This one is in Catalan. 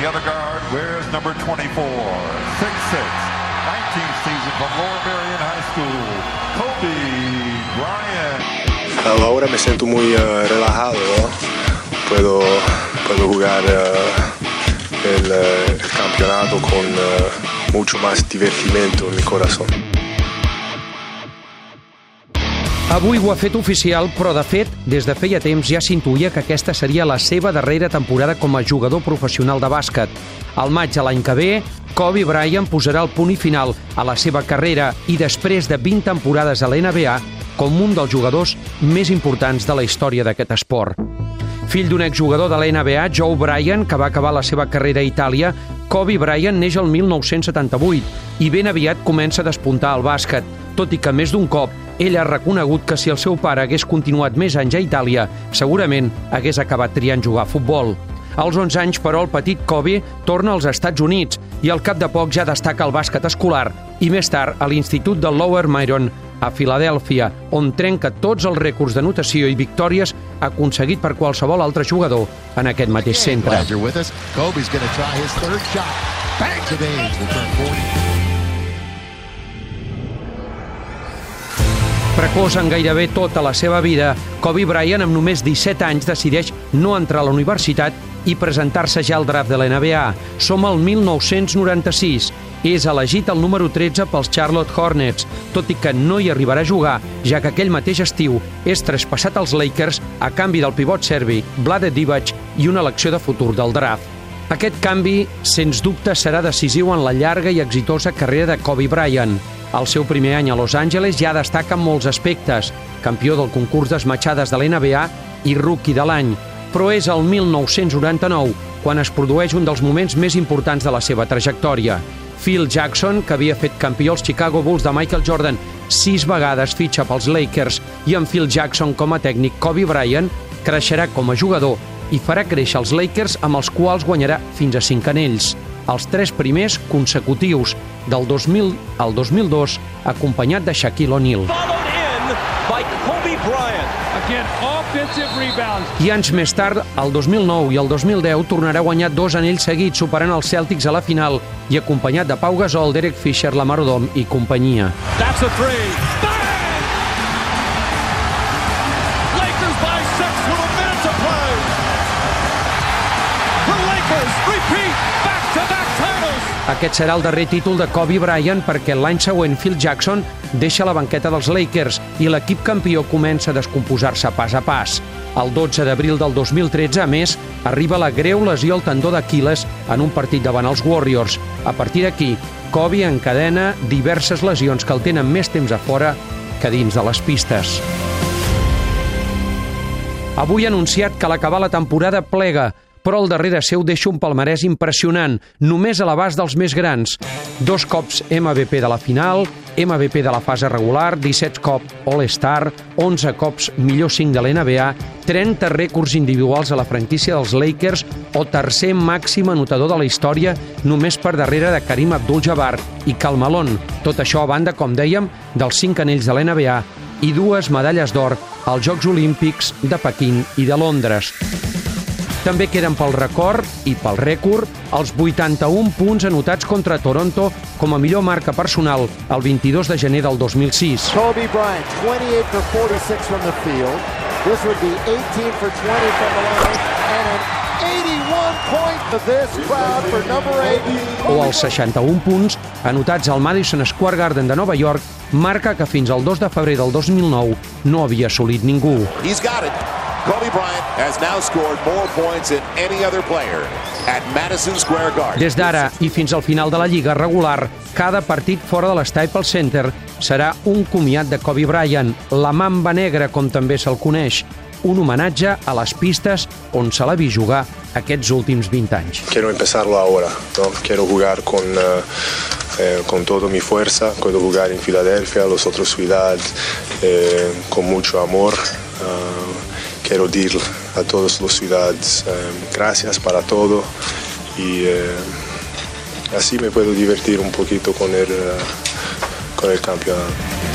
the other guard wears number 24, 6'6", 19th season from Lower Marion High School, Kobe Bryant. Ahora me siento muy uh, relajado, ¿no? Puedo, puedo jugar uh, el, uh, el, campeonato con mucho más divertimento en mi corazón. Avui ho ha fet oficial, però de fet, des de feia temps ja s'intuïa que aquesta seria la seva darrera temporada com a jugador professional de bàsquet. Al maig de l'any que ve, Kobe Bryant posarà el punt i final a la seva carrera i després de 20 temporades a l'NBA com un dels jugadors més importants de la història d'aquest esport. Fill d'un exjugador de la NBA, Joe Bryant, que va acabar la seva carrera a Itàlia, Kobe Bryant neix el 1978 i ben aviat comença a despuntar al bàsquet, tot i que més d'un cop ell ha reconegut que si el seu pare hagués continuat més anys a Itàlia, segurament hagués acabat triant jugar a futbol. Als 11 anys, però, el petit Kobe torna als Estats Units i al cap de poc ja destaca el bàsquet escolar i més tard a l'Institut de Lower Myron a Filadèlfia, on trenca tots els rècords de notació i victòries aconseguit per qualsevol altre jugador en aquest mateix centre. Precoç en gairebé tota la seva vida, Kobe Bryant, amb només 17 anys, decideix no entrar a la universitat i presentar-se ja al draft de la NBA. Som al 1996. És elegit el número 13 pels Charlotte Hornets, tot i que no hi arribarà a jugar, ja que aquell mateix estiu és traspassat als Lakers a canvi del pivot serbi Vlade Divac i una elecció de futur del draft. Aquest canvi, sens dubte, serà decisiu en la llarga i exitosa carrera de Kobe Bryant. Al seu primer any a Los Angeles ja destaca en molts aspectes, campió del concurs d'esmatxades de l'NBA i rookie de l'any, però és el 1999 quan es produeix un dels moments més importants de la seva trajectòria. Phil Jackson, que havia fet campió als Chicago Bulls de Michael Jordan sis vegades fitxa pels Lakers i amb Phil Jackson com a tècnic Kobe Bryant, creixerà com a jugador i farà créixer els Lakers amb els quals guanyarà fins a cinc anells els tres primers consecutius, del 2000 al 2002, acompanyat de Shaquille O'Neal. I anys més tard, el 2009 i el 2010, tornarà a guanyar dos anells seguits, superant els Celtics a la final i acompanyat de Pau Gasol, Derek Fisher, Lamar Odom i companyia. That's a three. Aquest serà el darrer títol de Kobe Bryant perquè l'any següent Phil Jackson deixa la banqueta dels Lakers i l'equip campió comença a descomposar-se pas a pas. El 12 d'abril del 2013, a més, arriba la greu lesió al tendó d'Aquiles en un partit davant els Warriors. A partir d'aquí, Kobe encadena diverses lesions que el tenen més temps a fora que dins de les pistes. Avui ha anunciat que a l'acabar la temporada plega, però al darrere seu deixa un palmarès impressionant, només a l'abast dels més grans. Dos cops MVP de la final, MVP de la fase regular, 17 cops All-Star, 11 cops millor 5 de l'NBA, 30 rècords individuals a la franquícia dels Lakers o tercer màxim anotador de la història només per darrere de Karim Abdul-Jabbar i Cal Malone. Tot això a banda, com dèiem, dels 5 anells de l'NBA i dues medalles d'or als Jocs Olímpics de Pequín i de Londres. També queden pel record i pel rècord els 81 punts anotats contra Toronto com a millor marca personal el 22 de gener del 2006. Kobe Bryant, 28 for 46 from the field. This would be 18 for 20 from the line and an 81 point to this crowd for number 8. O els 61 punts anotats al Madison Square Garden de Nova York, marca que fins al 2 de febrer del 2009 no havia assolit ningú. He's got it. Kobe Bryant has now scored more points than any other player at Madison Square Garden. Des d'ara i fins al final de la Lliga regular, cada partit fora de l'Staples Center serà un comiat de Kobe Bryant, la mamba negra, com també se'l coneix, un homenatge a les pistes on se l'ha vist jugar aquests últims 20 anys. Quiero empezarlo ahora, ¿no? Quiero jugar con, uh, eh, con toda mi fuerza, quiero jugar en Filadelfia, las otras ciudades, eh, con mucho amor. Uh, quiero decir a todas las ciudades eh, gracias para todo y eh, así me puedo divertir un poquito con el, con el campeonato.